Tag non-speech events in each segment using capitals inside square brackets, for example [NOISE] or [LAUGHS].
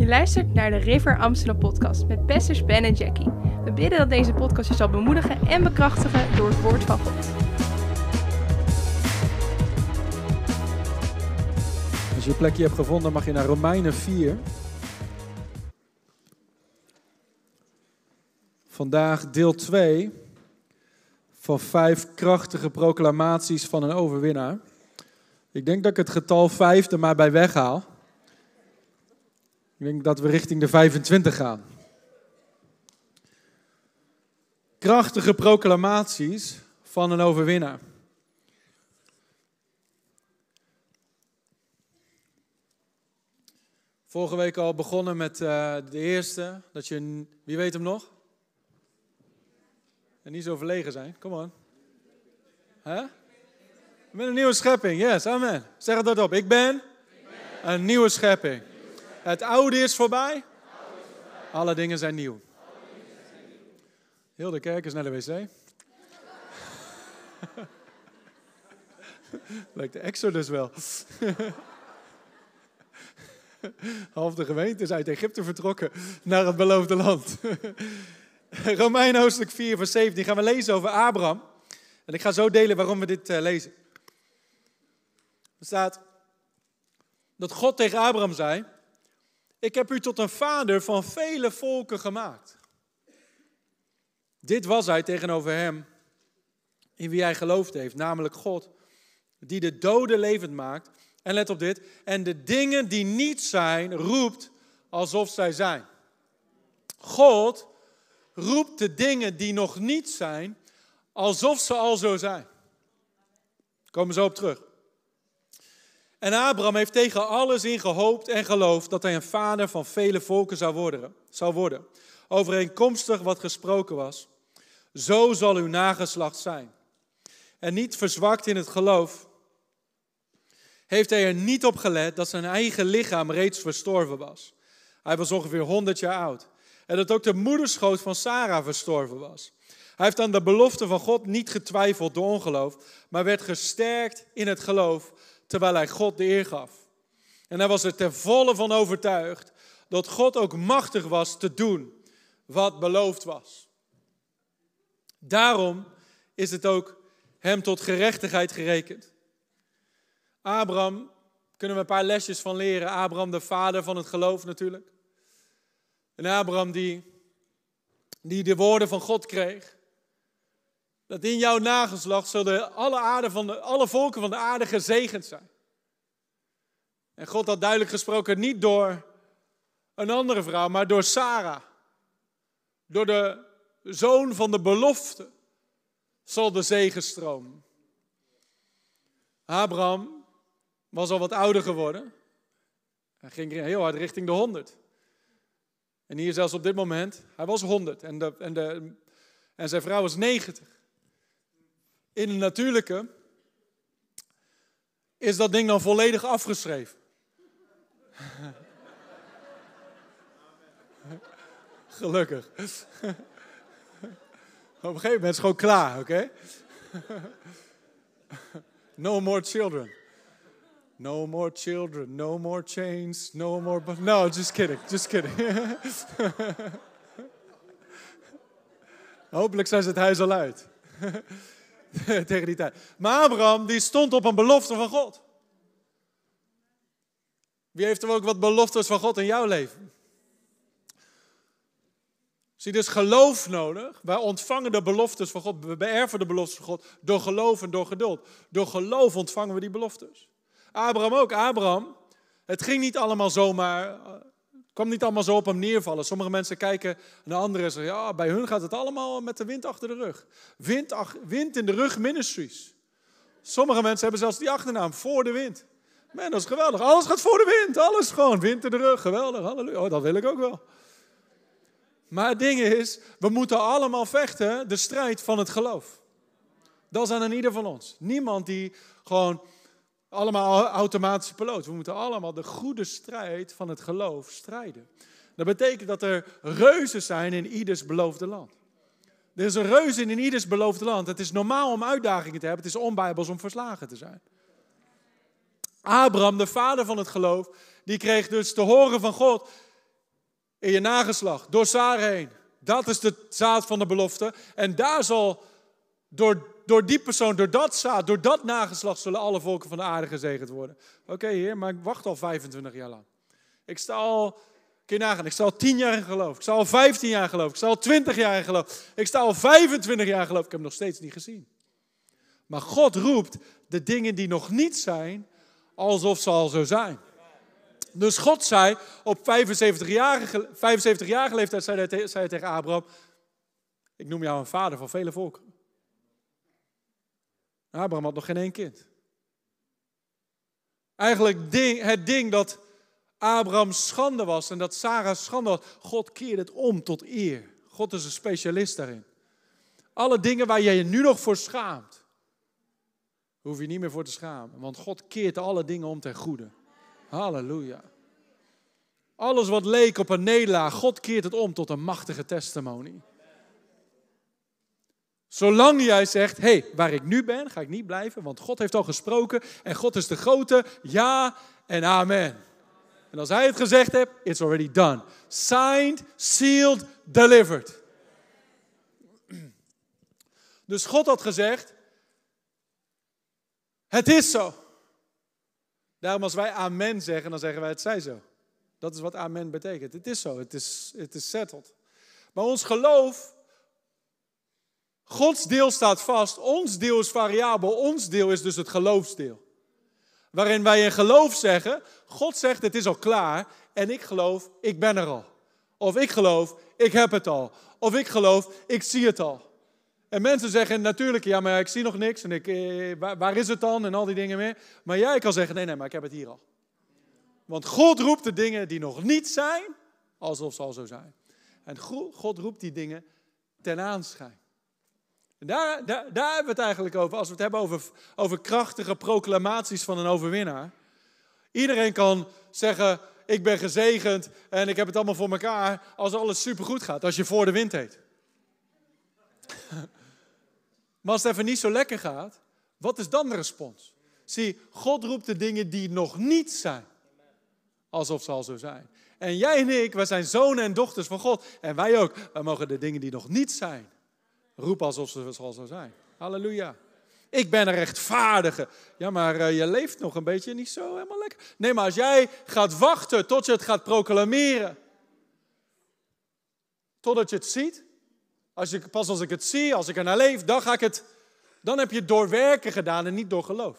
Je luistert naar de River Amsterdam podcast met pastors Ben en Jackie. We bidden dat deze podcast je zal bemoedigen en bekrachtigen door het woord van God. Als je je plekje hebt gevonden, mag je naar Romeinen 4. Vandaag deel 2 van vijf krachtige proclamaties van een overwinnaar. Ik denk dat ik het getal 5 er maar bij weghaal. Ik denk dat we richting de 25 gaan. Krachtige proclamaties van een overwinnaar. Vorige week al begonnen met uh, de eerste. Dat je, wie weet hem nog? En niet zo verlegen zijn. Kom on. Huh? Ben een nieuwe schepping. Yes, amen. Zeg het op. Ik ben, Ik ben een nieuwe schepping. Het oude is voorbij. Alle dingen zijn nieuw. Heel de kerk is naar de wc. [LAUGHS] Lijkt de Exodus wel. [LAUGHS] Half de gemeente is uit Egypte vertrokken naar het beloofde land. [LAUGHS] Romein hoofdstuk 4, vers 17 gaan we lezen over Abraham. En ik ga zo delen waarom we dit uh, lezen. Er staat dat God tegen Abraham zei: Ik heb u tot een vader van vele volken gemaakt. Dit was hij tegenover hem, in wie hij geloofd heeft, namelijk God, die de doden levend maakt. En let op dit: en de dingen die niet zijn, roept alsof zij zijn. God roept de dingen die nog niet zijn, alsof ze al zo zijn. Komen zo op terug. En Abraham heeft tegen alles in gehoopt en geloofd dat hij een vader van vele volken zou worden. Zou worden. Overeenkomstig wat gesproken was. Zo zal uw nageslacht zijn. En niet verzwakt in het geloof, heeft hij er niet op gelet dat zijn eigen lichaam reeds verstorven was. Hij was ongeveer 100 jaar oud. En dat ook de moederschoot van Sarah verstorven was. Hij heeft aan de belofte van God niet getwijfeld door ongeloof, maar werd gesterkt in het geloof terwijl hij God de eer gaf. En hij was er ten volle van overtuigd dat God ook machtig was te doen wat beloofd was. Daarom is het ook hem tot gerechtigheid gerekend. Abraham, kunnen we een paar lesjes van leren. Abraham, de vader van het geloof natuurlijk. En Abraham die, die de woorden van God kreeg. Dat in jouw nageslacht zullen alle, aarde van de, alle volken van de aarde gezegend zijn. En God had duidelijk gesproken niet door een andere vrouw, maar door Sarah. Door de zoon van de belofte zal de zegen stromen. Abraham was al wat ouder geworden. Hij ging heel hard richting de 100. En hier zelfs op dit moment, hij was 100 en, en, de, en zijn vrouw was 90 in het natuurlijke is dat ding dan volledig afgeschreven. [LAUGHS] Gelukkig. [LAUGHS] Op een gegeven moment is het gewoon klaar, oké? [LAUGHS] No more children. No more children, no more chains, no more... No, just kidding, just kidding. Hopelijk zijn ze het huis al uit. [LAUGHS] tegen die tijd. Maar Abraham, die stond op een belofte van God. Wie heeft er ook wat beloftes van God in jouw leven? Zie dus geloof nodig. Wij ontvangen de beloftes van God. We beërven de beloftes van God door geloof en door geduld. Door geloof ontvangen we die beloftes. Abraham ook. Abraham, het ging niet allemaal zomaar kwam niet allemaal zo op hem neervallen. Sommige mensen kijken naar anderen en zeggen, ja, bij hun gaat het allemaal met de wind achter de rug. Wind, wind in de rug ministries. Sommige mensen hebben zelfs die achternaam, voor de wind. Man, dat is geweldig. Alles gaat voor de wind. Alles gewoon, wind in de rug. Geweldig, halleluja. Oh, dat wil ik ook wel. Maar het ding is, we moeten allemaal vechten de strijd van het geloof. Dat is aan ieder van ons. Niemand die gewoon allemaal automatische piloot. We moeten allemaal de goede strijd van het geloof strijden. Dat betekent dat er reuzen zijn in ieders beloofde land. Er is een reuze in ieders beloofde land. Het is normaal om uitdagingen te hebben. Het is onbijbels om verslagen te zijn. Abraham, de vader van het geloof, die kreeg dus te horen van God. in je nageslacht, door Sarah heen. Dat is de zaad van de belofte. En daar zal, door, door die persoon, door dat zaad, door dat nageslacht, zullen alle volken van de aarde gezegend worden. Oké, heer, maar ik wacht al 25 jaar lang. Ik sta al, kun je nagaan, ik sta al 10 jaar in geloof. Ik sta al 15 jaar in geloof. Ik sta al 20 jaar in geloof. Ik sta al 25 jaar in geloof. Ik heb hem nog steeds niet gezien. Maar God roept de dingen die nog niet zijn, alsof ze al zo zijn. Dus God zei op 75-jarige 75 leeftijd, zei hij, zei hij tegen Abraham, ik noem jou een vader van vele volken. Abraham had nog geen één kind. Eigenlijk het ding dat Abraham schande was en dat Sarah schande was, God keerde het om tot eer. God is een specialist daarin. Alle dingen waar jij je nu nog voor schaamt, hoef je niet meer voor te schamen. Want God keert alle dingen om ten goede. Halleluja. Alles wat leek op een nederlaag, God keert het om tot een machtige testimony. Zolang jij zegt, hé, hey, waar ik nu ben, ga ik niet blijven, want God heeft al gesproken en God is de grote, ja en amen. En als hij het gezegd heeft, it's already done. Signed, sealed, delivered. Dus God had gezegd, het is zo. Daarom als wij amen zeggen, dan zeggen wij het zij zo. Dat is wat amen betekent. Het is zo, het is, het is settled. Maar ons geloof, Gods deel staat vast, ons deel is variabel, ons deel is dus het geloofsdeel. Waarin wij in geloof zeggen, God zegt het is al klaar en ik geloof, ik ben er al. Of ik geloof, ik heb het al. Of ik geloof, ik zie het al. En mensen zeggen natuurlijk, ja, maar ik zie nog niks. En ik, eh, waar, waar, is het dan? En al die dingen meer. Maar jij kan zeggen, nee, nee, maar ik heb het hier al. Want God roept de dingen die nog niet zijn, alsof ze al zo zijn. En God roept die dingen ten aanschijn. Daar, daar, daar hebben we het eigenlijk over, als we het hebben over, over krachtige proclamaties van een overwinnaar. Iedereen kan zeggen, ik ben gezegend en ik heb het allemaal voor elkaar als alles supergoed gaat, als je voor de wind heet. [LAUGHS] Maar als het even niet zo lekker gaat, wat is dan de respons? Zie, God roept de dingen die nog niet zijn, alsof ze al zo zijn. En jij en ik, wij zijn zonen en dochters van God. En wij ook, wij mogen de dingen die nog niet zijn, roepen alsof ze al zo zijn. Halleluja. Ik ben een rechtvaardige. Ja, maar uh, je leeft nog een beetje niet zo helemaal lekker. Nee, maar als jij gaat wachten tot je het gaat proclameren, totdat je het ziet, als je, pas als ik het zie, als ik er naar leef, dan ga ik het. Dan heb je het door werken gedaan en niet door geloof.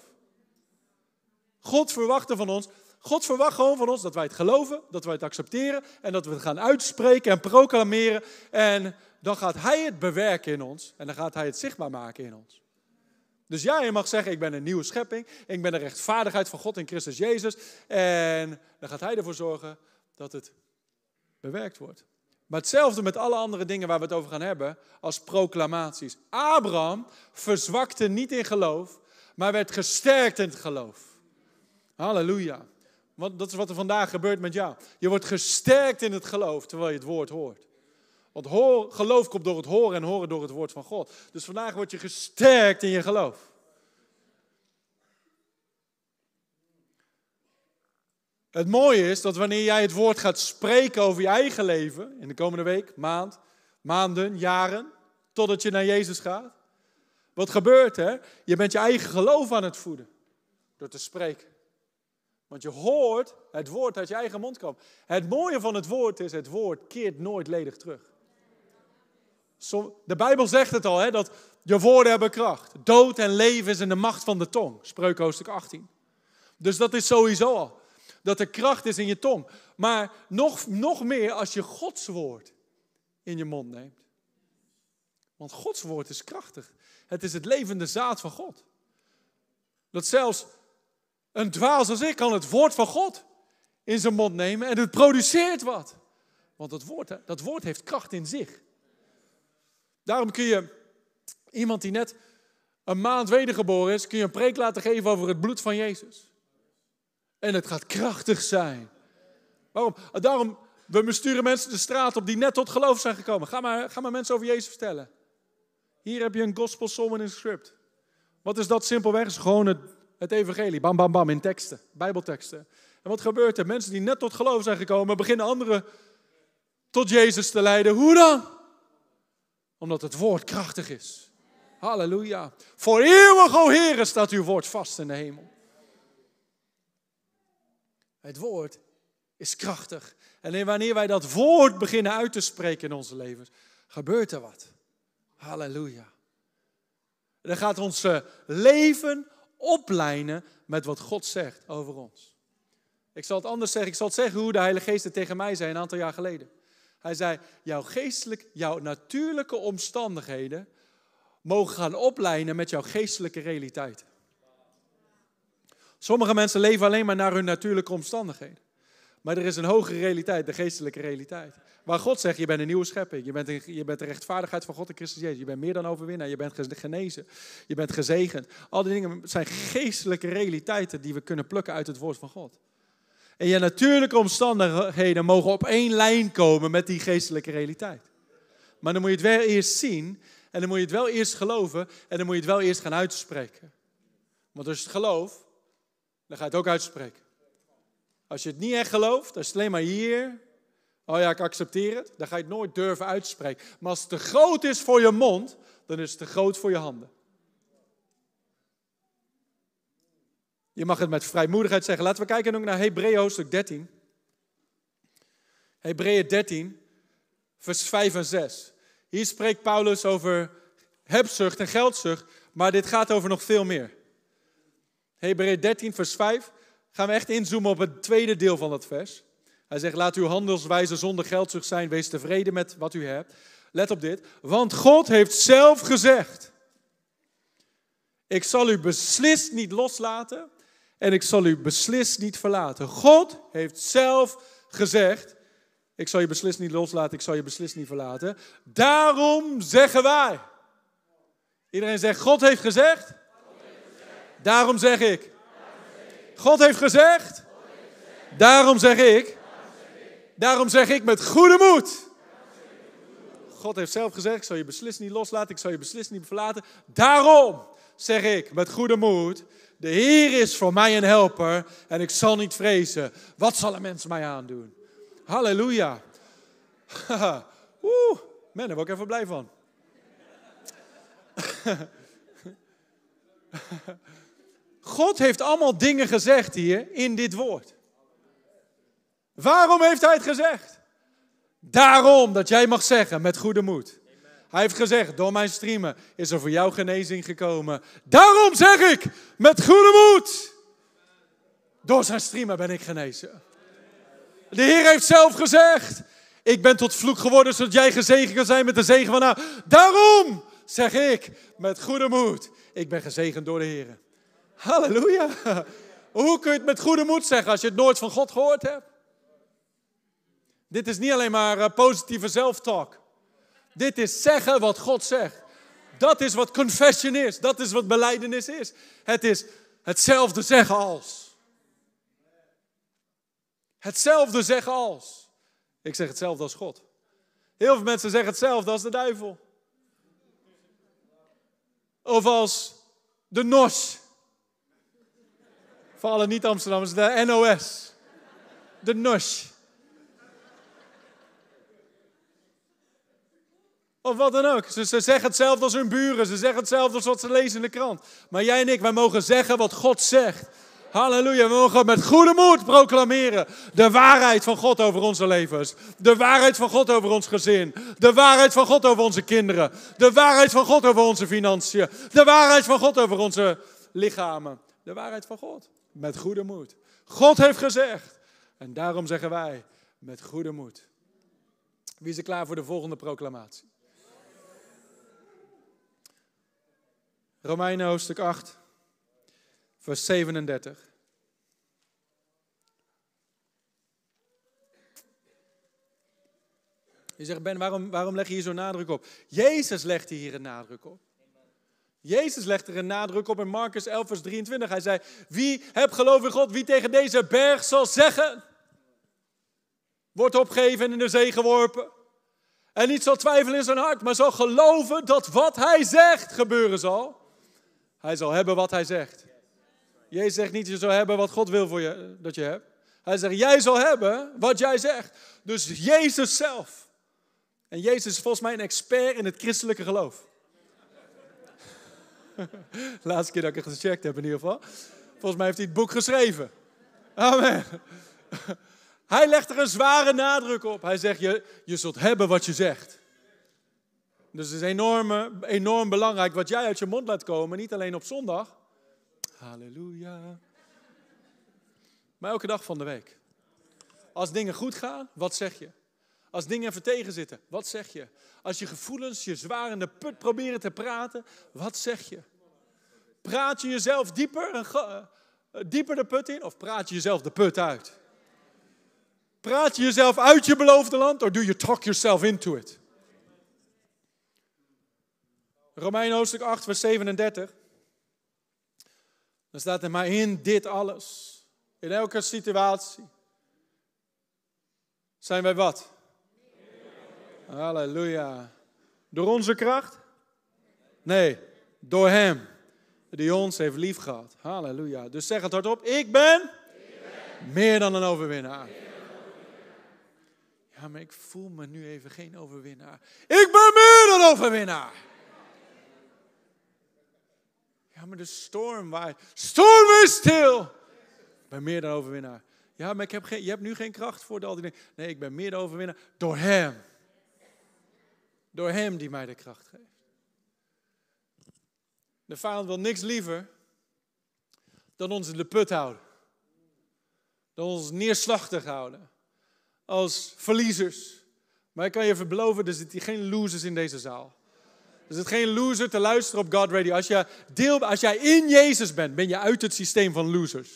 God verwacht van ons. God verwacht gewoon van ons dat wij het geloven, dat wij het accepteren en dat we het gaan uitspreken en proclameren. En dan gaat Hij het bewerken in ons en dan gaat Hij het zichtbaar maken in ons. Dus ja, je mag zeggen, ik ben een nieuwe schepping, ik ben de rechtvaardigheid van God in Christus Jezus. En dan gaat Hij ervoor zorgen dat het bewerkt wordt. Maar hetzelfde met alle andere dingen waar we het over gaan hebben, als proclamaties. Abraham verzwakte niet in geloof, maar werd gesterkt in het geloof. Halleluja. Want dat is wat er vandaag gebeurt met jou. Je wordt gesterkt in het geloof terwijl je het woord hoort. Want hoor, geloof komt door het horen en horen door het woord van God. Dus vandaag word je gesterkt in je geloof. Het mooie is dat wanneer jij het woord gaat spreken over je eigen leven, in de komende week, maand, maanden, jaren, totdat je naar Jezus gaat. Wat gebeurt er? Je bent je eigen geloof aan het voeden door te spreken. Want je hoort het woord uit je eigen mond komen. Het mooie van het woord is, het woord keert nooit ledig terug. De Bijbel zegt het al, hè, dat je woorden hebben kracht. Dood en leven is in de macht van de tong. Spreuk hoofdstuk 18. Dus dat is sowieso al dat er kracht is in je tong. Maar nog, nog meer als je Gods woord in je mond neemt. Want Gods woord is krachtig. Het is het levende zaad van God. Dat zelfs een dwaas als ik kan het woord van God in zijn mond nemen en het produceert wat. Want dat woord, dat woord heeft kracht in zich. Daarom kun je iemand die net een maand wedergeboren is, kun je een preek laten geven over het bloed van Jezus. En het gaat krachtig zijn. Waarom? Daarom, we besturen mensen de straat op die net tot geloof zijn gekomen. Ga maar, ga maar mensen over Jezus vertellen. Hier heb je een gospel sermon in script. Wat is dat simpelweg? is gewoon het, het evangelie. Bam, bam, bam, in teksten, bijbelteksten. En wat gebeurt er? Mensen die net tot geloof zijn gekomen, beginnen andere tot Jezus te leiden. Hoe dan? Omdat het woord krachtig is. Halleluja. Voor eeuwig, o Heer, staat uw woord vast in de hemel. Het woord is krachtig. En wanneer wij dat woord beginnen uit te spreken in onze levens, gebeurt er wat. Halleluja. Dan gaat ons leven oplijnen met wat God zegt over ons. Ik zal het anders zeggen. Ik zal het zeggen hoe de Heilige Geest het tegen mij zei een aantal jaar geleden. Hij zei, jouw geestelijk, jouw natuurlijke omstandigheden mogen gaan oplijnen met jouw geestelijke realiteit. Sommige mensen leven alleen maar naar hun natuurlijke omstandigheden. Maar er is een hogere realiteit, de geestelijke realiteit. Waar God zegt, je bent een nieuwe schepping. Je bent, je bent de rechtvaardigheid van God in Christus Jezus. Je bent meer dan overwinnaar. Je bent genezen. Je bent gezegend. Al die dingen zijn geestelijke realiteiten die we kunnen plukken uit het woord van God. En je natuurlijke omstandigheden mogen op één lijn komen met die geestelijke realiteit. Maar dan moet je het wel eerst zien. En dan moet je het wel eerst geloven. En dan moet je het wel eerst gaan uitspreken. Want als je het gelooft, dan ga je het ook uitspreken. Als je het niet echt gelooft, als je alleen maar hier, oh ja, ik accepteer het, dan ga je het nooit durven uitspreken. Maar als het te groot is voor je mond, dan is het te groot voor je handen. Je mag het met vrijmoedigheid zeggen. Laten we kijken ook naar Hebreeën hoofdstuk 13. Hebreeën 13, vers 5 en 6. Hier spreekt Paulus over hebzucht en geldzucht, maar dit gaat over nog veel meer. Hebreeën 13, vers 5 gaan we echt inzoomen op het tweede deel van dat vers. Hij zegt, laat uw handelswijze zonder geldzucht zijn, wees tevreden met wat u hebt. Let op dit, want God heeft zelf gezegd, ik zal u beslist niet loslaten en ik zal u beslist niet verlaten. God heeft zelf gezegd, ik zal je beslist niet loslaten, ik zal je beslist niet verlaten. Daarom zeggen wij. Iedereen zegt, God heeft gezegd. Daarom zeg ik. God heeft gezegd. Daarom zeg ik. Daarom zeg ik met goede moed. God heeft zelf gezegd, ik zal je beslist niet loslaten, ik zal je beslist niet verlaten. Daarom zeg ik met goede moed, de Heer is voor mij een helper en ik zal niet vrezen. Wat zal een mens mij aandoen? Halleluja. [LAUGHS] Oeh, man, daar word ik even blij van. [LAUGHS] God heeft allemaal dingen gezegd hier in dit woord. Waarom heeft hij het gezegd? Daarom dat jij mag zeggen met goede moed. Hij heeft gezegd, door mijn streamen is er voor jou genezing gekomen. Daarom zeg ik, met goede moed. Door zijn streamen ben ik genezen. De Heer heeft zelf gezegd, ik ben tot vloek geworden zodat jij gezegend kan zijn met de zegen van nou. Daarom zeg ik, met goede moed, ik ben gezegend door de Heer. Halleluja. Hoe kun je het met goede moed zeggen als je het nooit van God gehoord hebt? Dit is niet alleen maar uh, positieve zelftalk. Dit is zeggen wat God zegt. Dat is wat confession is. Dat is wat beleidenis is. Het is hetzelfde zeggen als. Hetzelfde zeggen als. Ik zeg hetzelfde als God. Heel veel mensen zeggen hetzelfde als de duivel. Of als de NOS. Voor alle niet-Amsterdammers, de NOS. De NOS. Of wat dan ook. Ze, ze zeggen hetzelfde als hun buren. Ze zeggen hetzelfde als wat ze lezen in de krant. Maar jij en ik, wij mogen zeggen wat God zegt. Halleluja, we mogen met goede moed proclameren de waarheid van God over onze levens. De waarheid van God over ons gezin. De waarheid van God over onze kinderen. De waarheid van God over onze financiën. De waarheid van God over onze lichamen. De waarheid van God. Met goede moed. God heeft gezegd. En daarom zeggen wij met goede moed. Wie is er klaar voor de volgende proclamatie? Romeinen hoofdstuk 8, vers 37. Je zegt, Ben, waarom, waarom leg je hier zo'n nadruk op? Jezus legt hier een nadruk op. Jezus legt er een nadruk op in Marcus 11, vers 23. Hij zei, wie heb geloof in God, wie tegen deze berg zal zeggen, wordt opgegeven en in de zee geworpen. En niet zal twijfelen in zijn hart, maar zal geloven dat wat hij zegt gebeuren zal. Hij zal hebben wat hij zegt. Jezus zegt niet, je zal hebben wat God wil voor je, dat je hebt. Hij zegt, jij zal hebben wat jij zegt. Dus Jezus zelf. En Jezus is volgens mij een expert in het christelijke geloof. [LAUGHS] Laatste keer dat ik het gecheckt heb in ieder geval. Volgens mij heeft hij het boek geschreven. Amen. [LAUGHS] Hij legt er een zware nadruk op. Hij zegt, je, je zult hebben wat je zegt. Dus het is enorm, enorm belangrijk wat jij uit je mond laat komen. Niet alleen op zondag. Halleluja. Maar elke dag van de week. Als dingen goed gaan, wat zeg je? Als dingen even tegenzitten, wat zeg je? Als je gevoelens je zwaar in de put proberen te praten, wat zeg je? Praat je jezelf dieper, uh, dieper de put in of praat je jezelf de put uit? Praat je jezelf uit je beloofde land of do you talk yourself into it? Romein hoofdstuk 8, vers 37. Dan staat er maar in dit alles, in elke situatie, zijn wij wat? Halleluja. Door onze kracht? Nee, door Hem die ons heeft lief gehad. Halleluja. Dus zeg het hardop. Ik ben, ik ben meer dan een overwinnaar. Ja, maar ik voel me nu even geen overwinnaar. Ik ben meer dan overwinnaar. Ja, maar de storm waait. Storm is stil. Ik ben meer dan overwinnaar. Ja, maar ik heb geen, je hebt nu geen kracht voor de al die dingen. Nee, ik ben meer dan overwinnaar door Hem. Door Hem die mij de kracht geeft. De vijand wil niks liever dan ons in de put houden. Dan ons neerslachtig houden. Als verliezers. Maar ik kan je beloven, er zitten geen losers in deze zaal. Er zit geen loser te luisteren op God Radio. Als, je deel, als jij in Jezus bent, ben je uit het systeem van losers.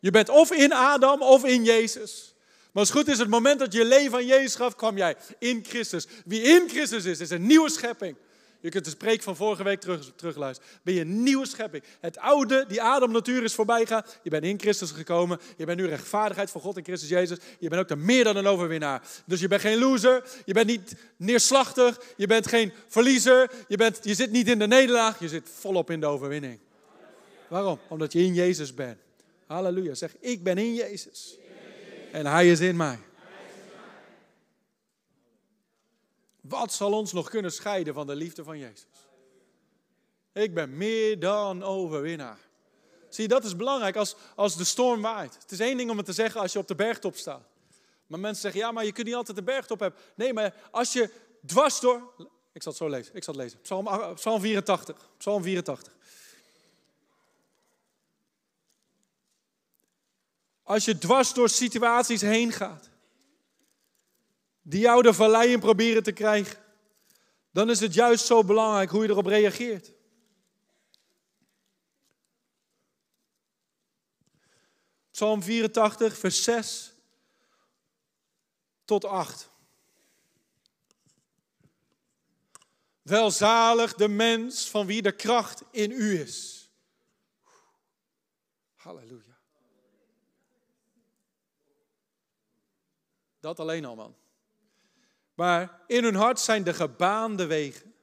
Je bent of in Adam of in Jezus. Maar als goed is, het moment dat je leven aan Jezus gaf, kwam jij in Christus. Wie in Christus is, is een nieuwe schepping. Je kunt de spreek van vorige week terug, terugluisteren. Ben je een nieuwe schepping. Het oude, die Adam-natuur is voorbij Je bent in Christus gekomen. Je bent nu rechtvaardigheid voor God in Christus Jezus. Je bent ook de meer dan een overwinnaar. Dus je bent geen loser. Je bent niet neerslachtig. Je bent geen verliezer. Je, bent, je zit niet in de nederlaag. Je zit volop in de overwinning. Waarom? Omdat je in Jezus bent. Halleluja. Zeg, ik ben in Jezus. En Hij is in mij. Wat zal ons nog kunnen scheiden van de liefde van Jezus? Ik ben meer dan overwinnaar. Zie, dat is belangrijk als, als de storm waait. Het is één ding om het te zeggen als je op de bergtop staat. Maar mensen zeggen, ja, maar je kunt niet altijd de bergtop hebben. Nee, maar als je dwars door... Ik zal het zo lezen. Ik zal het lezen. Psalm, Psalm 84. Psalm 84. Als je dwars door situaties heen gaat die jou de vallei proberen te krijgen, dan is het juist zo belangrijk hoe je erop reageert. Psalm 84, vers 6 tot 8. Welzalig de mens van wie de kracht in u is. Halleluja. Dat alleen al, man. Maar in hun hart zijn de gebaande wegen.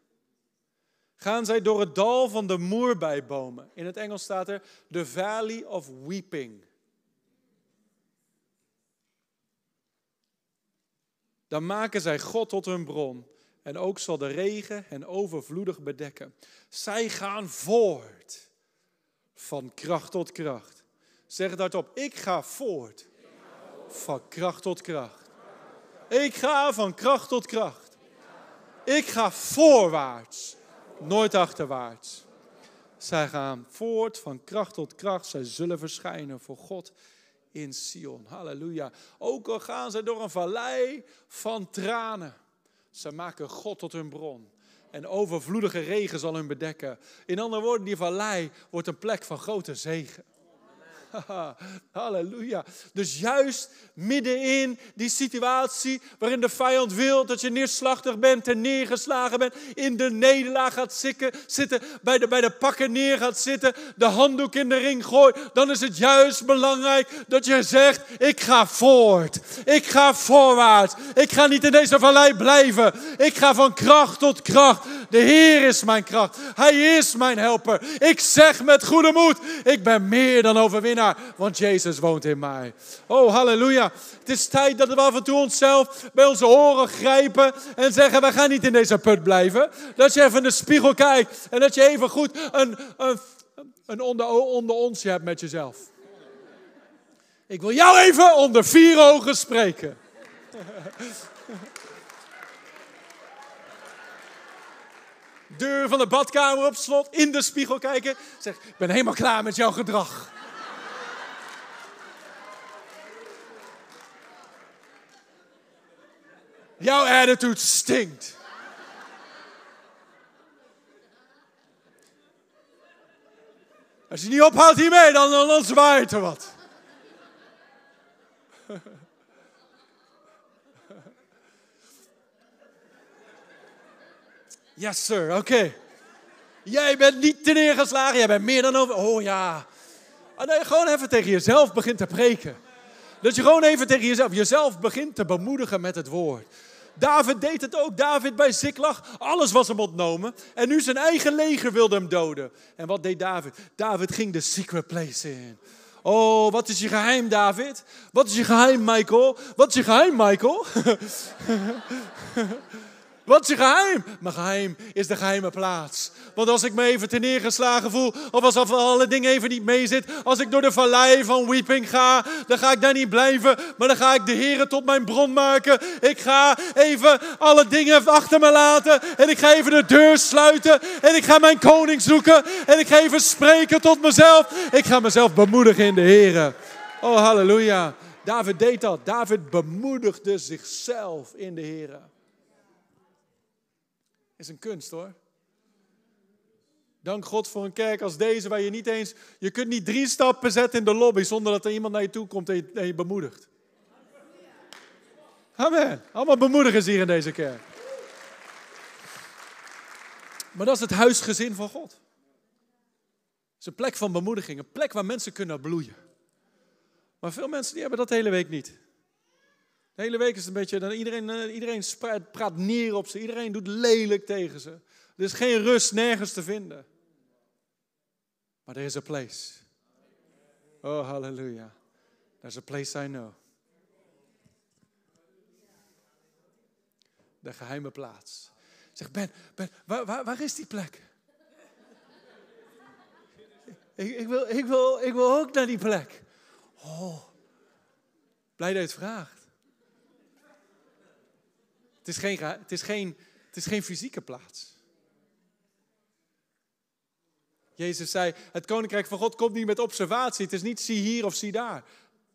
Gaan zij door het dal van de moerbijbomen. In het Engels staat er the valley of weeping. Dan maken zij God tot hun bron. En ook zal de regen hen overvloedig bedekken. Zij gaan voort. Van kracht tot kracht. Zeg het hardop. Ik ga voort. Van kracht tot kracht. Ik ga van kracht tot kracht. Ik ga voorwaarts, nooit achterwaarts. Zij gaan voort van kracht tot kracht. Zij zullen verschijnen voor God in Sion. Halleluja. Ook al gaan ze door een vallei van tranen. Ze maken God tot hun bron. En overvloedige regen zal hun bedekken. In andere woorden, die vallei wordt een plek van grote zegen. [LAUGHS] Halleluja. Dus juist middenin die situatie waarin de vijand wil dat je neerslachtig bent en neergeslagen bent, in de nederlaag gaat zitten bij, de, bij de pakken neer gaat zitten, de handdoek in de ring gooit, dan is het juist belangrijk dat je zegt, ik ga voort. Ik ga voorwaarts. Ik ga niet in deze vallei blijven. Ik ga van kracht tot kracht. De Heer is mijn kracht. Hij is mijn helper. Ik zeg met goede moed, ik ben meer dan overwinnaar, want Jezus woont in mij. Oh, halleluja. Het is tijd dat we af en toe onszelf bij onze oren grijpen en zeggen, we gaan niet in deze put blijven. Dat je even in de spiegel kijkt en dat je even goed een, een, een onder, onder ons hebt met jezelf. Ik wil jou even onder vier ogen spreken. Deur van de badkamer op slot, in de spiegel kijken. Zeg, ik ben helemaal klaar met jouw gedrag. Jouw attitude stinkt. Als je niet ophoudt hiermee, dan, dan, zwaait er wat. [LAUGHS] Yes, sir. Oké. Jij bent niet te neergeslagen. Jij bent meer dan over. Oh ja. Oh, nee, gewoon even tegen jezelf begint te preken. Dat je gewoon even tegen jezelf, jezelf begint te bemoedigen met het woord. David deed het ook. David bij Ziklag. Alles was hem ontnomen. En nu zijn eigen leger wilde hem doden. En wat deed David? David ging de secret place in. Oh, wat is je geheim, David? Wat is je geheim, Michael? Wat is je geheim, Michael? [LAUGHS] Wat is je geheim? Mijn geheim is de geheime plaats. Want als ik me even te neergeslagen voel, of als alle dingen even niet meezit, als ik door de vallei van weeping ga, dan ga ik daar niet blijven, maar dan ga ik de Heer tot mijn bron maken. Ik ga even alle dingen achter me laten en ik ga even de deur sluiten en ik ga mijn koning zoeken en ik ga even spreken tot mezelf. Ik ga mezelf bemoedigen in de Heer. Oh, halleluja. David deed dat. David bemoedigde zichzelf in de Heer. Is een kunst hoor. Dank God voor een kerk als deze, waar je niet eens, je kunt niet drie stappen zetten in de lobby zonder dat er iemand naar je toe komt en je, bemoedigt. Amen. Allemaal bemoedigers hier in deze kerk. Maar dat is het huisgezin van God. Het is een plek van bemoediging, een plek waar mensen kunnen bloeien. Maar veel mensen die hebben dat de hele week niet. De hele week is een beetje, dan iedereen, eh, iedereen praat neer op ze, iedereen doet lelijk tegen ze. Er is geen rust nergens te vinden. Maar er is een place. Oh, halleluja. There's a place I know. De geheime plaats. Zeg, Ben, Ben waar, waar, waar is die plek? ik, ik, wil, ik, wil, ik wil ook naar die plek. Oh, blij dat je het vraagt. Het is geen, het is geen, het is geen fysieke plaats. Jezus zei, het koninkrijk van God komt niet met observatie. Het is niet zie hier of zie daar.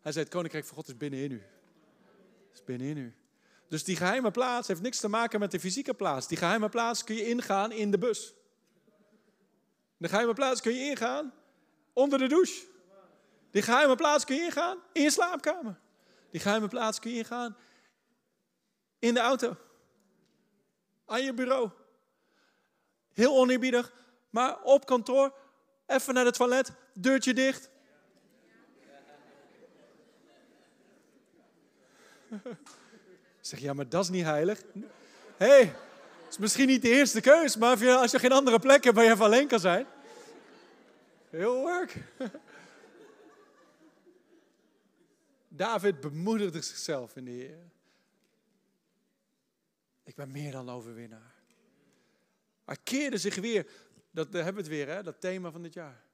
Hij zei, het koninkrijk van God is binnenin u. Is binnenin u. Dus die geheime plaats heeft niks te maken met de fysieke plaats. Die geheime plaats kun je ingaan in de bus. De geheime plaats kun je ingaan onder de douche. Die geheime plaats kun je ingaan in je slaapkamer. Die geheime plaats kun je ingaan in de auto. Aan je bureau. Heel oneerbiedig, maar op kantoor. Even naar het toilet, deurtje dicht. [LAUGHS] zeg, ja, maar dat is niet heilig. Hé, hey, is misschien niet de eerste keus, maar als je geen andere plek hebt waar je even alleen kan zijn. Heel work. [LAUGHS] David bemoedigde zichzelf in de Heer. Ik ben meer dan overwinnaar. Hij keerde zich weer, dat hebben we het weer, hè, dat thema van dit jaar.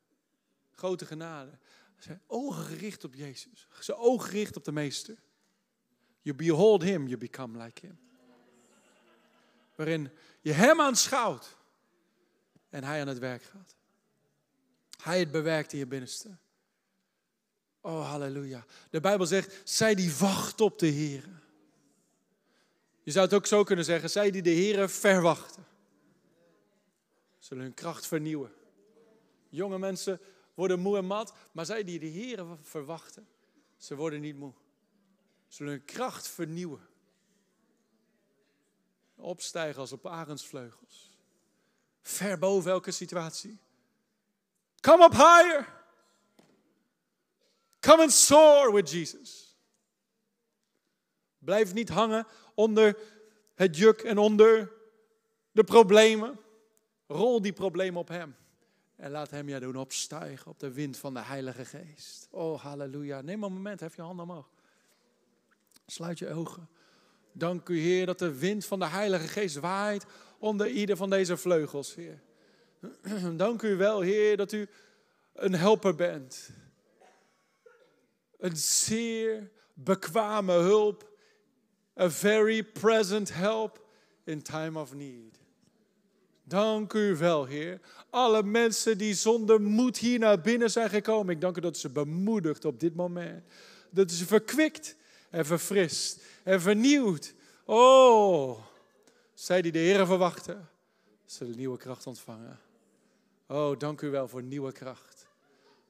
Grote genade. Zijn ogen gericht op Jezus. Zijn ogen gericht op de Meester. You behold him, you become like him. Waarin je hem aanschouwt en hij aan het werk gaat. Hij het bewerkt in je binnenste. Oh, halleluja. De Bijbel zegt, zij die wacht op de Heer. Je zou het ook zo kunnen zeggen, zij die de Heeren verwachten, zullen hun kracht vernieuwen. Jonge mensen worden moe en mat, maar zij die de Heeren verwachten, ze worden niet moe. Zullen hun kracht vernieuwen. Opstijgen als op arendsvleugels. Ver boven elke situatie. Come up higher. Come and soar with Jesus. Blijf niet hangen onder het juk en onder de problemen. Rol die problemen op Hem. En laat Hem jou doen opstijgen op de wind van de Heilige Geest. Oh, halleluja. Neem een moment, hef je handen omhoog. Sluit je ogen. Dank u, Heer, dat de wind van de Heilige Geest waait onder ieder van deze vleugels, Heer. [CLEARS THROAT] Dank u wel, Heer, dat u een helper bent. Een zeer bekwame hulp. A very present help in time of need. Dank u wel, Heer. Alle mensen die zonder moed hier naar binnen zijn gekomen, ik dank u dat ze bemoedigt op dit moment. Dat ze verkwikt en verfrist en vernieuwd. Oh, zij die de Heer verwachten, zullen nieuwe kracht ontvangen. Oh, dank u wel voor nieuwe kracht.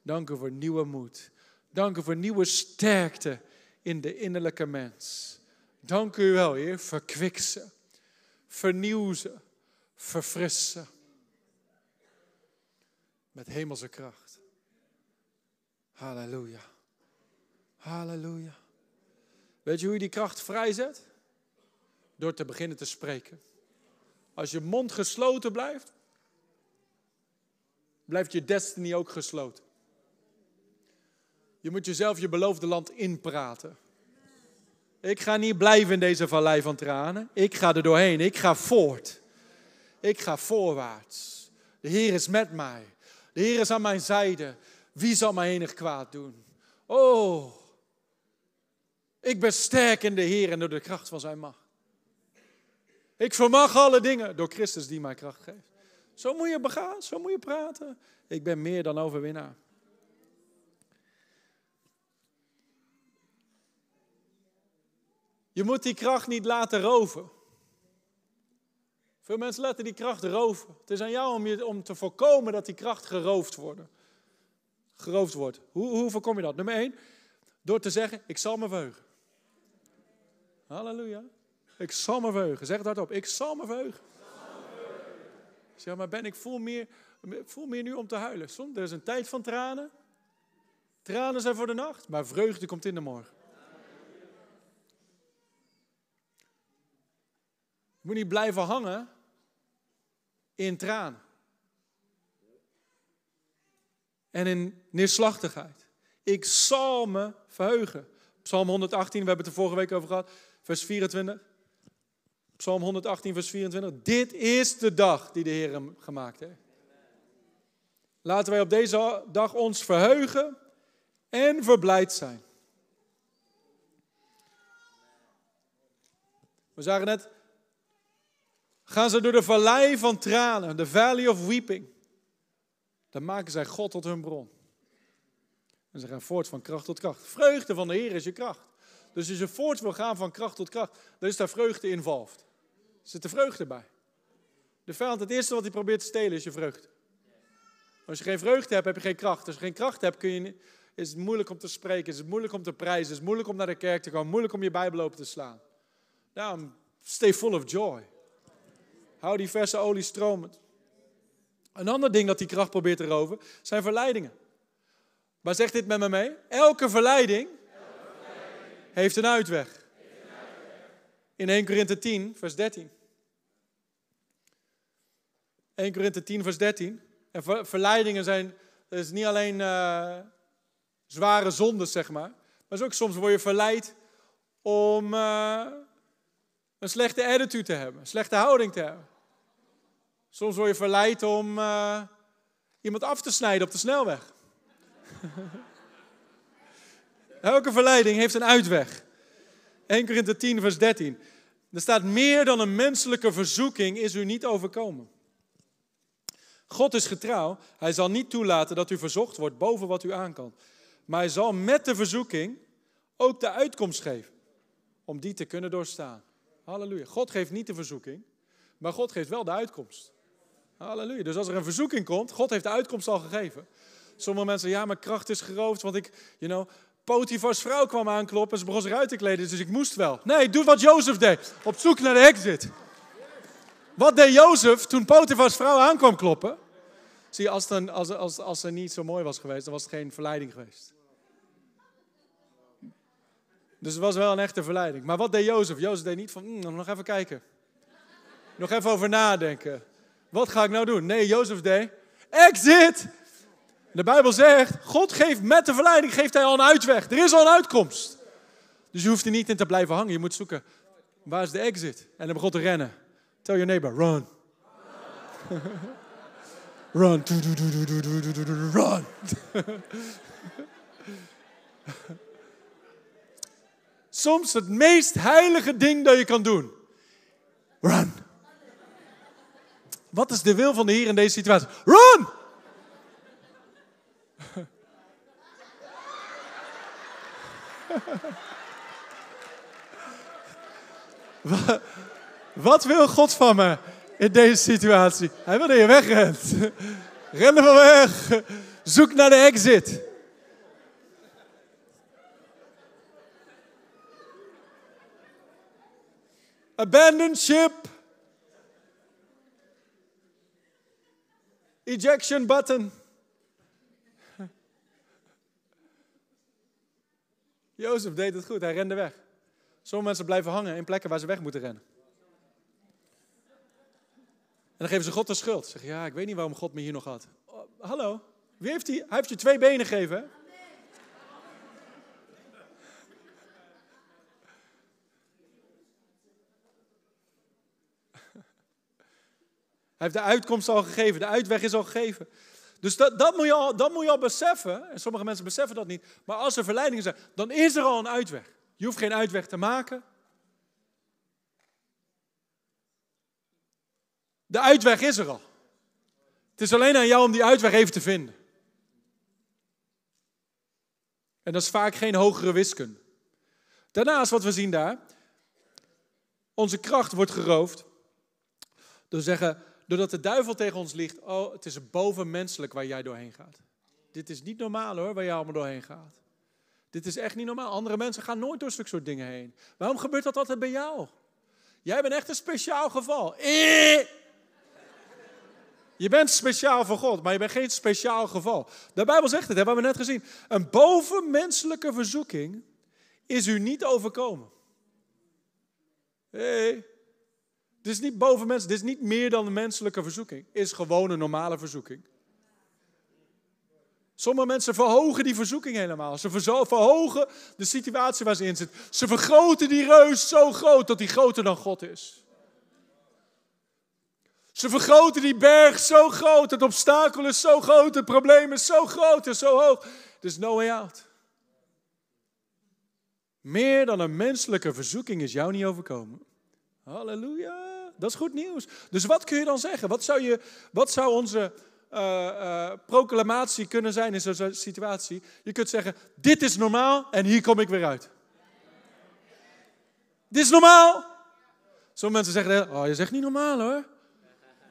Dank u voor nieuwe moed. Dank u voor nieuwe sterkte in de innerlijke mens. Dank u wel, Heer. Verkwik ze. Vernieuw ze. Verfris ze. Met hemelse kracht. Halleluja. Halleluja. Weet je hoe je die kracht vrijzet? Door te beginnen te spreken. Als je mond gesloten blijft, blijft je destiny ook gesloten. Je moet jezelf je beloofde land inpraten. Ik ga niet blijven in deze vallei van tranen. Ik ga er doorheen. Ik ga voort. Ik ga voorwaarts. De Heer is met mij. De Heer is aan mijn zijde. Wie zal mij enig kwaad doen? Oh, ik ben sterk in de Heer en door de kracht van zijn macht. Ik vermag alle dingen door Christus die mij kracht geeft. Zo moet je begaan, zo moet je praten. Ik ben meer dan overwinnaar. Je moet die kracht niet laten roven. Veel mensen laten die kracht roven. Het is aan jou om, je, om te voorkomen dat die kracht geroofd wordt. Geroofd wordt. Hoe, hoe voorkom je dat? Nummer één, door te zeggen, ik zal me verheugen. Halleluja. Ik zal me verheugen. Zeg het hardop. Ik zal me verheugen. Zeg maar, Ben, ik voel meer, voel meer nu om te huilen. Soms, er is een tijd van tranen. Tranen zijn voor de nacht, maar vreugde komt in de morgen. Je moet niet blijven hangen in tranen. En in neerslachtigheid. Ik zal me verheugen. Psalm 118, we hebben het er vorige week over gehad, vers 24. Psalm 118, vers 24. Dit is de dag die de Heer hem gemaakt heeft. Laten wij op deze dag ons verheugen en verblijd zijn. We zagen net, gaan ze door de vallei van tranen, de valley of weeping. Dan maken zij God tot hun bron. En ze gaan voort van kracht tot kracht. Vreugde van de Heer is je kracht. Dus als je voort wil gaan van kracht tot kracht, dan is daar vreugde involved. Er zit de vreugde bij. De vijand, het eerste wat hij probeert te stelen, is je vreugde. Als je geen vreugde hebt, heb je geen kracht. Als je geen kracht hebt, kun je, is het moeilijk om te spreken, is het moeilijk om te prijzen, is het moeilijk om naar de kerk te komen, moeilijk om je Bijbel open te slaan. Daarom, stay full of joy. Hou die verse olie stromend. Een ander ding dat die kracht probeert te roven, zijn verleidingen. Maar zeg dit met me mee. Elke verleiding, heeft een uitweg in 1 Korinthe 10, vers 13. 1 Korinthe 10, vers 13. En verleidingen zijn, is niet alleen uh, zware zondes, zeg maar. Maar is ook soms word je verleid om uh, een slechte attitude te hebben, een slechte houding te hebben. Soms word je verleid om uh, iemand af te snijden op de snelweg. [LAUGHS] Elke verleiding heeft een uitweg. 1 Korinthe 10, vers 13. Er staat meer dan een menselijke verzoeking is u niet overkomen. God is getrouw. Hij zal niet toelaten dat u verzocht wordt boven wat u aan kan. Maar hij zal met de verzoeking ook de uitkomst geven. Om die te kunnen doorstaan. Halleluja. God geeft niet de verzoeking, maar God geeft wel de uitkomst. Halleluja. Dus als er een verzoeking komt, God heeft de uitkomst al gegeven. Sommige mensen, ja, mijn kracht is geroofd, want ik, you know, Potifars vrouw kwam aankloppen en ze begon zich uit te kleden, dus ik moest wel. Nee, doe wat Jozef deed, op zoek naar de exit. Wat deed Jozef toen Potifars vrouw aankwam kloppen? Zie als, het als, als, als ze niet zo mooi was geweest, dan was het geen verleiding geweest. Dus het was wel een echte verleiding. Maar wat deed Jozef? Jozef deed niet van, mm, nog even kijken. Nog even over nadenken. Wat ga ik nou doen? Nee, Jozef deed exit. De Bijbel zegt, God geeft met de verleiding geeft hij al een uitweg. Er is al een uitkomst. Dus je hoeft er niet in te blijven hangen. Je moet zoeken, waar is de exit? En dan begon te rennen. Tell your neighbor, run. run. Run. Soms het meest heilige ding dat je kan doen. Run. Wat is de wil van de Heer in deze situatie? Run! [LAUGHS] Wat wil God van me in deze situatie? Hij wil dat je wegrent. Ren er van weg. Zoek naar de exit. Abandon ship. Ejection button. Jozef deed het goed, hij rende weg. Sommige mensen blijven hangen in plekken waar ze weg moeten rennen. En dan geven ze God de schuld. Zeggen, ja, ik weet niet waarom God me hier nog had. Oh, hallo, wie heeft hij? Hij heeft je twee benen gegeven. Heeft de uitkomst al gegeven, de uitweg is al gegeven. Dus dat, dat, moet je al, moet je al beseffen. En sommige mensen beseffen dat niet. Maar als er verleidingen zijn, dan is er al een uitweg. Je hoeft geen uitweg te maken. De uitweg is er al. Het is alleen aan jou om die uitweg even te vinden. En dat is vaak geen hogere wiskunde. Daarnaast wat we zien daar. Onze kracht wordt geroofd. Door zeggen, doordat de duivel tegen ons ligt, oh, het is bovenmenselijk waar jij doorheen gaat. Dit is niet normaal hoor, waar jij allemaal doorheen gaat. Dit is echt niet normaal. Andere mensen gaan nooit door zulke soort dingen heen. Waarom gebeurt dat altijd bij jou? Jij bent echt een speciaal geval. Je bent speciaal voor God, maar je bent geen speciaal geval. De Bijbel zegt het, hebben we net gezien. Een bovenmenselijke verzoeking is u niet overkomen. Hey. Dit is niet boven mensen, dit is niet meer dan een menselijke verzoeking. Is gewoon een normale verzoeking. Sommige mensen verhogen die verzoeking helemaal. Ze verhogen de situatie waar ze in zitten. Ze vergroten die reus zo groot dat die groter dan God is. Ze vergroten die berg zo groot, het obstakel is zo groot, het probleem is zo groot en zo hoog. There's no way out. Meer dan een menselijke verzoeking is jou niet overkomen. Halleluja. Dat is goed nieuws. Dus wat kun je dan zeggen? Wat zou, je, wat zou onze uh, uh, proclamatie kunnen zijn in zo'n situatie? Je kunt zeggen, dit is normaal en hier kom ik weer uit. Dit is normaal. Sommige mensen zeggen, oh je zegt niet normaal hoor.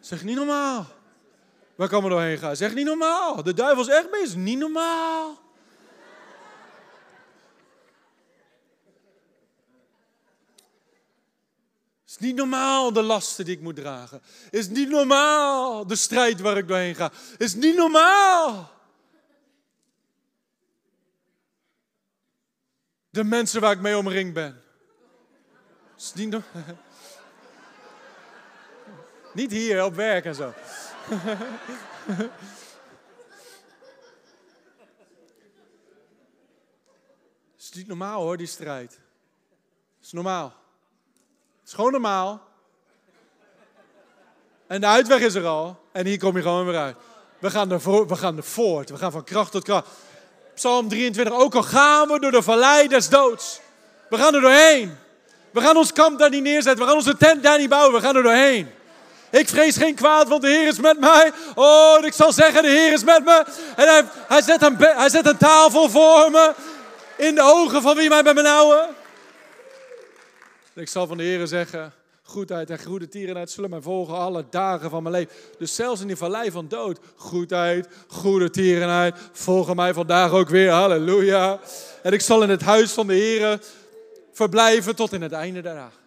Zeg niet normaal. Waar kan we doorheen gaan? Zeg niet normaal. De duivel is echt bezig. Niet normaal. Niet normaal de lasten die ik moet dragen. is niet normaal de strijd waar ik doorheen ga. is niet normaal. De mensen waar ik mee omringd ben. is niet normaal. [LAUGHS] Niet hier op werk en zo. Het [LAUGHS] is niet normaal hoor, die strijd. Het is normaal. Is normaal. En de uitweg is er al. En hier kom je gewoon weer uit. We gaan er, voor, we gaan er voort. We gaan van kracht tot kracht. Psalm 23. Ook al gaan we door de vallei des doods. We gaan er doorheen. We gaan ons kamp daar niet neerzetten. We gaan onze tent daar niet bouwen. We gaan er doorheen. Ik vrees geen kwaad, want de Heer is met mij. Oh, ik zal zeggen, de Heer is met me. En hij, hij, zet, een, hij zet een tafel voor me. In de ogen van wie mij bij ik zal van de Heer zeggen, goedheid en goede tierenheid zullen mij volgen alle dagen van mijn leven. Dus zelfs in die vallei van dood, goedheid, goede tierenheid volgen mij vandaag ook weer. Halleluja. En ik zal in het huis van de Heer verblijven tot in het einde der dagen.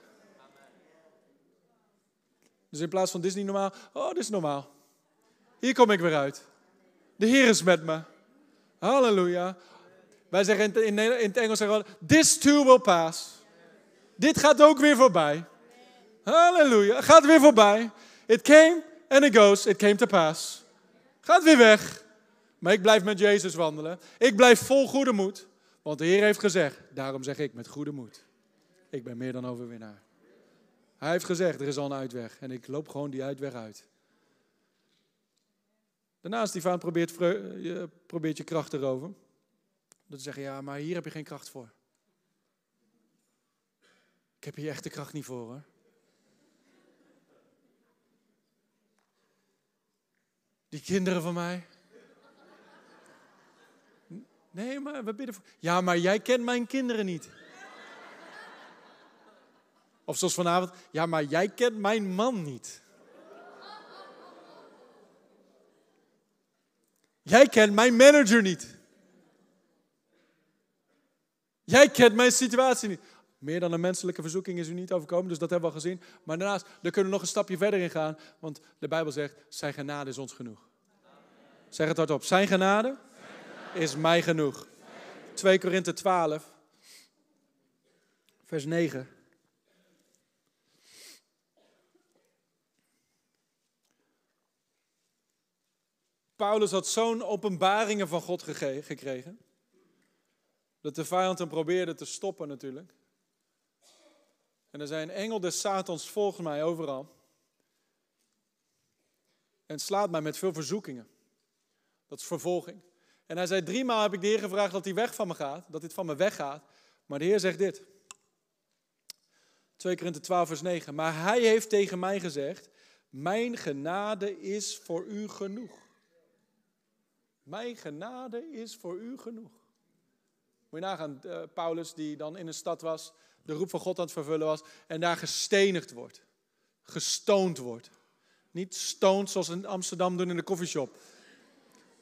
Dus in plaats van dit is niet normaal, oh, dit is normaal. Hier kom ik weer uit. De Heer is met me. Halleluja. Wij zeggen in het Engels zeggen we, this too will pass. Dit gaat ook weer voorbij. Halleluja. Gaat weer voorbij. It came And it goes, it came to pass. Gaat weer weg. Maar ik blijf met Jezus wandelen. Ik blijf vol goede moed. Want de Heer heeft gezegd, daarom zeg ik met goede moed. Ik ben meer dan overwinnaar. Hij heeft gezegd, er is al een uitweg. En ik loop gewoon die uitweg uit. Daarnaast, vaan probeert, probeert je kracht te roven. Dat te zeggen, ja, maar hier heb je geen kracht voor. Ik heb hier echt de kracht niet voor hoor. Die kinderen van mij. Nee, maar we bidden voor. Ja, maar jij kent mijn kinderen niet. Of zoals vanavond. Ja, maar jij kent mijn man niet. Jij kent mijn manager niet. Jij kent mijn situatie niet. Meer dan een menselijke verzoeking is u niet overkomen, dus dat hebben we al gezien. Maar daarnaast, daar kunnen we nog een stapje verder in gaan, want de Bijbel zegt, zijn genade is ons genoeg. Zeg het hardop, zijn genade, is mij genoeg. 2 Korinthe 12, vers 9. Paulus had zo'n openbaringen van God gekregen, dat de vijand hem probeerde te stoppen natuurlijk. En er zijn engel des Satans volgens mij overal. En slaat mij met veel verzoekingen. Dat is vervolging. En hij zei, driemaal heb ik de Heer gevraagd dat hij weg van me gaat, dat dit van me weggaat. Maar de Heer zegt dit. 2 Korinthe 12 vers 9. Maar hij heeft tegen mij gezegd, mijn genade is voor u genoeg. Mijn genade is voor u genoeg. Moet je nagaan, uh, Paulus die dan in een stad was, de roep van God aan het vervullen was en daar gestenigd wordt. Gestoond wordt. Niet stoned zoals in Amsterdam doen in de koffieshop.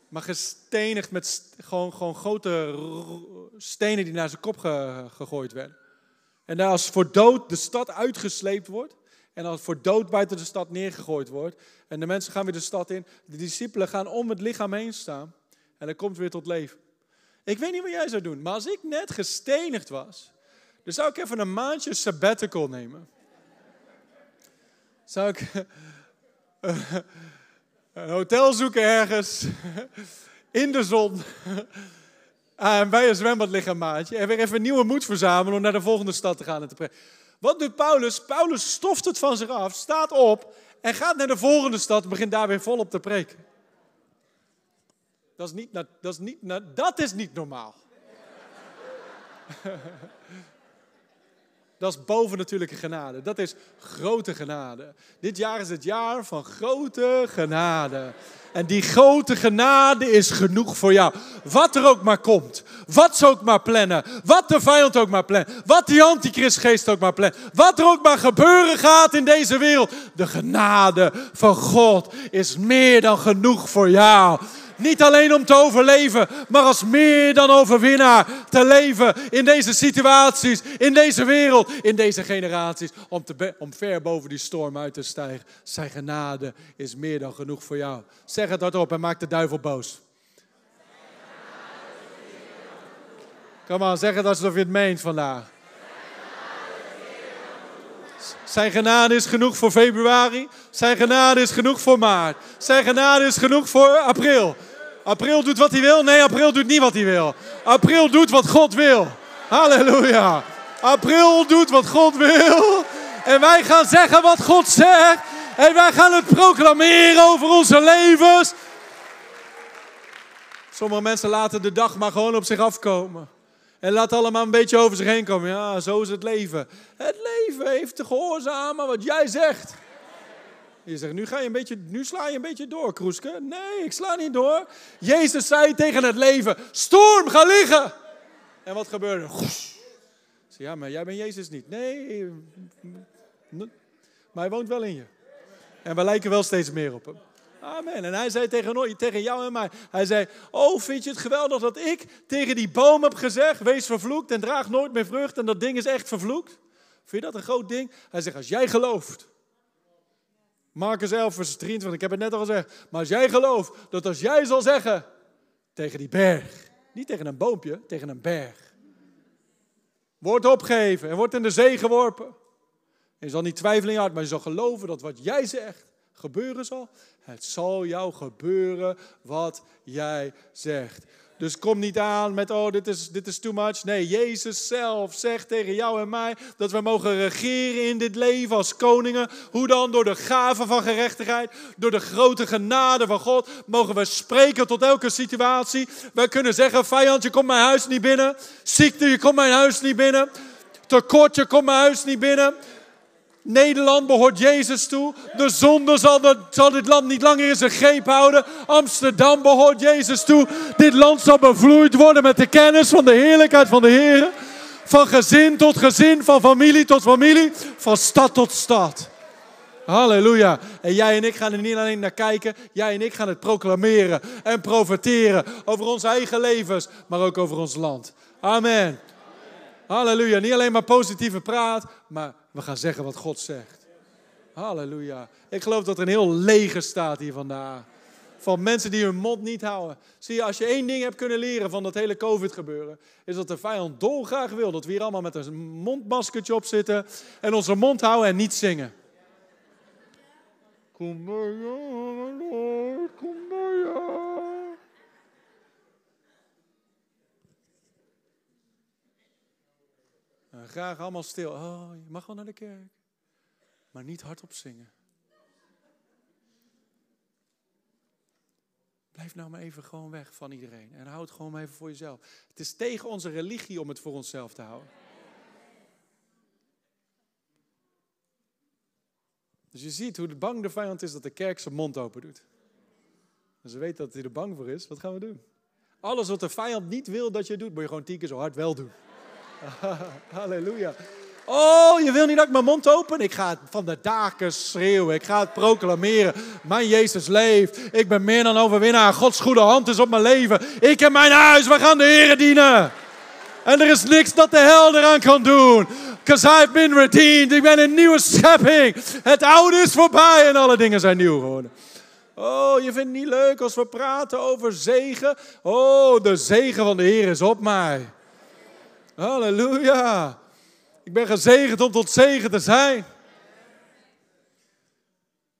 Maar gestenigd met gewoon, gewoon grote stenen die naar zijn kop gegooid werden. En daar als voor dood de stad uitgesleept wordt. En als voor dood buiten de stad neergegooid wordt. En de mensen gaan weer de stad in. De discipelen gaan om het lichaam heen staan. En dan komt weer tot leven. Ik weet niet wat jij zou doen. Maar als ik net gestenigd was. Dan zou ik even een maandje sabbatical nemen. Zou ik [LAUGHS] een hotel zoeken ergens [LAUGHS] in de zon. [LAUGHS] En bij een zwembad liggen een maandje. En weer even nieuwe moed verzamelen om naar de volgende stad te gaan en te preken. Wat doet Paulus? Paulus stoft het van zich af, staat op en gaat naar de volgende stad en begint daar weer volop te preken. Dat is niet, dat is niet, dat is niet normaal. Dat is bovennatuurlijke genade. Dat is grote genade. Dit jaar is het jaar van grote genade. En die grote genade is genoeg voor jou. Wat er ook maar komt. Wat ze ook maar plannen. Wat de vijand ook maar plannen. Wat die antichristgeest ook maar plannen. Wat er ook maar gebeuren gaat in deze wereld. De genade van God is meer dan genoeg voor jou. Niet alleen om te overleven, maar als meer dan overwinnaar te leven in deze situaties, in deze wereld, in deze generaties. Om, te om ver boven die storm uit te stijgen. Zijn genade is meer dan genoeg voor jou. Zeg het hardop en maak de duivel boos. Kom aan, zeg het alsof je het meent vandaag. Zijn genade is genoeg voor februari. Zijn genade is genoeg voor maart. Zijn genade is genoeg voor april. April doet wat hij wil? Nee, april doet niet wat hij wil. April doet wat God wil. Halleluja. April doet wat God wil. En wij gaan zeggen wat God zegt. En wij gaan het proclameren over onze levens. Sommige mensen laten de dag maar gewoon op zich afkomen. En laten allemaal een beetje over zich heen komen. Ja, zo is het leven. Het leven heeft te gehoorzamen wat jij zegt. Je zegt, nu, ga je een beetje, nu sla je een beetje door, Kroeske. Nee, ik sla niet door. Jezus zei tegen het leven, storm, ga liggen. En wat gebeurde? Ja, maar jij bent Jezus niet. Nee, maar hij woont wel in je. En we lijken wel steeds meer op hem. Amen. En hij zei tegen, tegen jou en mij, hij zei, oh vind je het geweldig dat ik tegen die boom heb gezegd, wees vervloekt en draag nooit meer vrucht en dat ding is echt vervloekt? Vind je dat een groot ding? Hij zegt, als jij gelooft, Marcus 11, vers 23, ik heb het net al gezegd. Maar als jij gelooft dat als jij zal zeggen tegen die berg, niet tegen een boompje, tegen een berg. Wordt opgegeven en wordt in de zee geworpen. Je zal niet twijfelen in je hart, maar je zal geloven dat wat jij zegt gebeuren zal? Het zal jou gebeuren wat jij zegt. Dus kom niet aan met, oh, dit is, dit is too much. Nee, Jezus zelf zegt tegen jou en mij dat we mogen regeren in dit leven als koningen. Hoe dan? Door de gave van gerechtigheid, door de grote genade van God, mogen we spreken tot elke situatie. Wij kunnen zeggen, vijand, je komt mijn huis niet binnen. Ziekte, je komt mijn huis niet binnen. Tekort, je komt mijn huis niet binnen. Nederland behoort Jezus toe. De zonde zal, dit land niet langer in zijn greep houden. Amsterdam behoort Jezus toe. Dit land zal bevloeid worden met de kennis van de heerlijkheid van de Heer. Van gezin tot gezin, van familie tot familie, van stad tot stad. Halleluja. En jij en ik gaan er niet alleen naar kijken, jij en ik gaan het proclameren en profeteren over onze eigen levens, maar ook over ons land. Amen. Halleluja. Niet alleen maar positieve praat, maar we gaan zeggen wat God zegt. Halleluja. Ik geloof dat er een heel leger staat hier vandaag. Van mensen die hun mond niet houden. Zie je, als je één ding hebt kunnen leren van dat hele COVID-gebeuren, is dat de vijand dolgraag wil dat we hier allemaal met een mondmaskertje op zitten en onze mond houden en niet zingen. Kom Lord, kom bij graag allemaal stil. Oh, je mag wel naar de kerk. Maar niet hardop zingen. Blijf nou maar even gewoon weg van iedereen. En houd het gewoon even voor jezelf. Het is tegen onze religie om het voor onszelf te houden. Dus je ziet hoe bang de vijand is dat de kerk zijn mond open doet. En ze weet dat hij er bang voor is. Wat gaan we doen? Alles wat de vijand niet wil dat je doet, moet je gewoon tien keer zo hard wel doen. [LAUGHS] Halleluja. Oh, je wil niet dat ik mijn mond open? Ik ga het van de daken schreeuwen. Ik ga het proclameren. Mijn Jezus leeft. Ik ben meer dan overwinnaar. Gods goede hand is op mijn leven. Ik en mijn huis, we gaan de Heer dienen. En er is niks dat de hel eraan kan doen. Because I've been redeemed. Ik ben een nieuwe schepping. Het oude is voorbij en alle dingen zijn nieuw geworden. Oh, je vindt het niet leuk als we praten over zegen? Oh, de zegen van de Heer is op mij. Halleluja. Ik ben gezegend om tot zegen te zijn.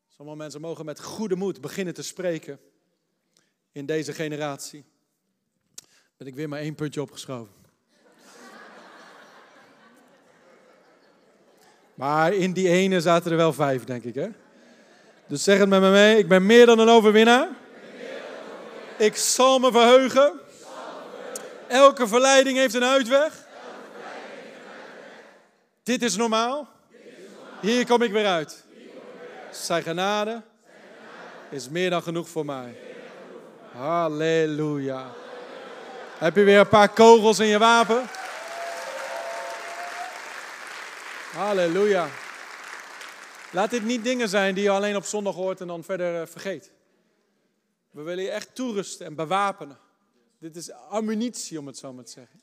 Sommige mensen mogen met goede moed beginnen te spreken in deze generatie. Ben ik weer maar één puntje opgeschoven. Maar in die ene zaten er wel vijf, denk ik, hè? Dus zeg het met me mee. Ik ben meer dan een overwinnaar. Ik zal me verheugen. Elke verleiding heeft een uitweg. Dit is normaal. Hier kom ik weer uit. Zijn genade is meer dan genoeg voor mij. Halleluja. Heb je weer een paar kogels in je wapen? Halleluja. Laat dit niet dingen zijn die je alleen op zondag hoort en dan verder eh, vergeet. We willen je echt toerusten en bewapenen. Dit is ammunitie, om het zo maar te zeggen.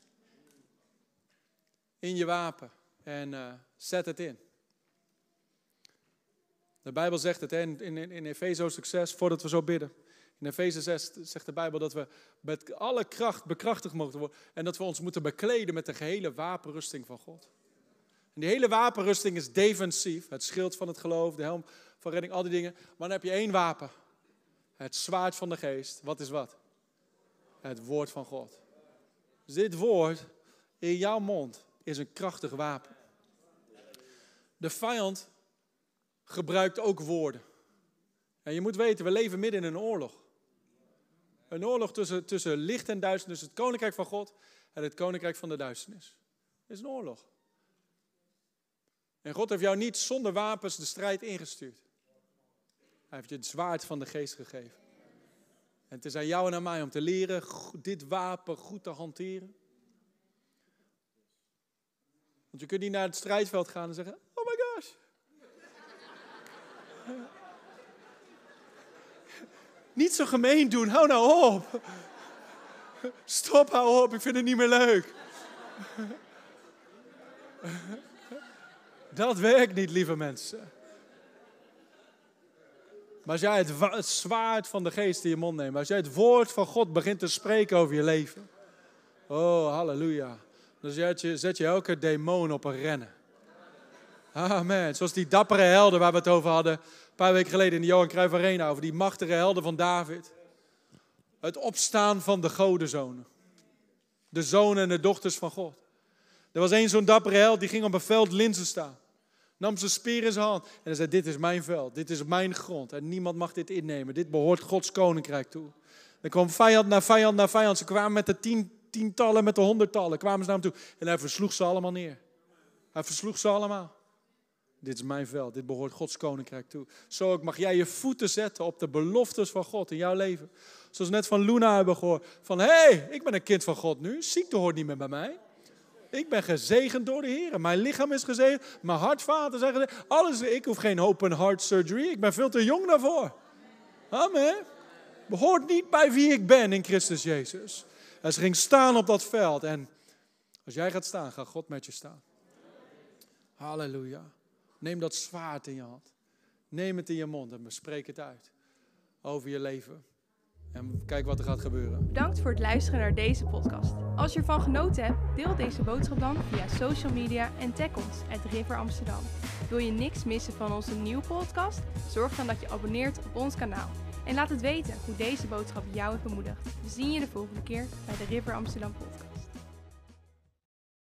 In je wapen en uh, zet het in. De Bijbel zegt het in, in, in Efeze succes, voordat we zo bidden. In Efeze 6 zegt de Bijbel dat we met alle kracht bekrachtigd mogen worden. En dat we ons moeten bekleden met de gehele wapenrusting van God. En die hele wapenrusting is defensief. Het schild van het geloof, de helm van redding, al die dingen. Maar dan heb je één wapen. Het zwaard van de geest. Wat is wat? Het woord van God. Dus dit woord in jouw mond is een krachtig wapen. De vijand gebruikt ook woorden. En je moet weten, we leven midden in een oorlog. Een oorlog tussen, tussen licht en duisternis, het koninkrijk van God en het koninkrijk van de duisternis. Het is een oorlog. En God heeft jou niet zonder wapens de strijd ingestuurd. Hij heeft je het zwaard van de geest gegeven. En het is aan jou en aan mij om te leren dit wapen goed te hanteren. Want je kunt niet naar het strijdveld gaan en zeggen: Oh my gosh. [LAUGHS] niet zo gemeen doen, hou nou op. [LAUGHS] Stop, hou op, ik vind het niet meer leuk. [LAUGHS] Dat werkt niet, lieve mensen. Maar als jij het, het, zwaard van de geest in je mond neemt, als jij het woord van God begint te spreken over je leven. Oh, halleluja. Dan zet je, zet je elke demon op een rennen. Amen. Zoals die dappere helden waar we het over hadden. Een paar weken geleden in de Johan Cruijff Arena. Over die machtige helden van David. Het opstaan van de godenzonen. De zonen en de dochters van God. Er was één zo'n dappere held die ging op een veld linzen staan. Nam zijn speer in zijn hand en hij zei: Dit is mijn veld, dit is mijn grond en niemand mag dit innemen. Dit behoort Gods koninkrijk toe. Er kwam vijand naar vijand naar vijand. Ze kwamen met de tien, tientallen, met de honderdtallen, kwamen ze naar hem toe. En hij versloeg ze allemaal neer. Hij versloeg ze allemaal. Dit is mijn veld, dit behoort Gods koninkrijk toe. Zo ook mag jij je voeten zetten op de beloftes van God in jouw leven. Zoals we net van Luna hebben gehoord. Van hé, hey, ik ben een kind van God nu. Ziekte hoort niet meer bij mij. Ik ben gezegend door de Heer. Mijn lichaam is gezegend. Mijn hartvaten zijn gezegend. Alles, ik hoef geen open heart surgery. Ik ben veel te jong daarvoor. Amen. Behoort niet bij wie ik ben in Christus Jezus. En ze ging staan op dat veld. En als jij gaat staan, gaat God met je staan. Halleluja. Neem dat zwaard in je hand. Neem het in je mond en bespreek het uit. Over je leven. En kijk wat er gaat gebeuren. Bedankt voor het luisteren naar deze podcast. Als je ervan genoten hebt, deel deze boodschap dan via social media en tag ons at River Amsterdam. Wil je niks missen van onze nieuwe podcast? Zorg dan dat je abonneert op ons kanaal. En laat het weten hoe deze boodschap jou heeft bemoedigd. We zien je de volgende keer bij de River Amsterdam podcast.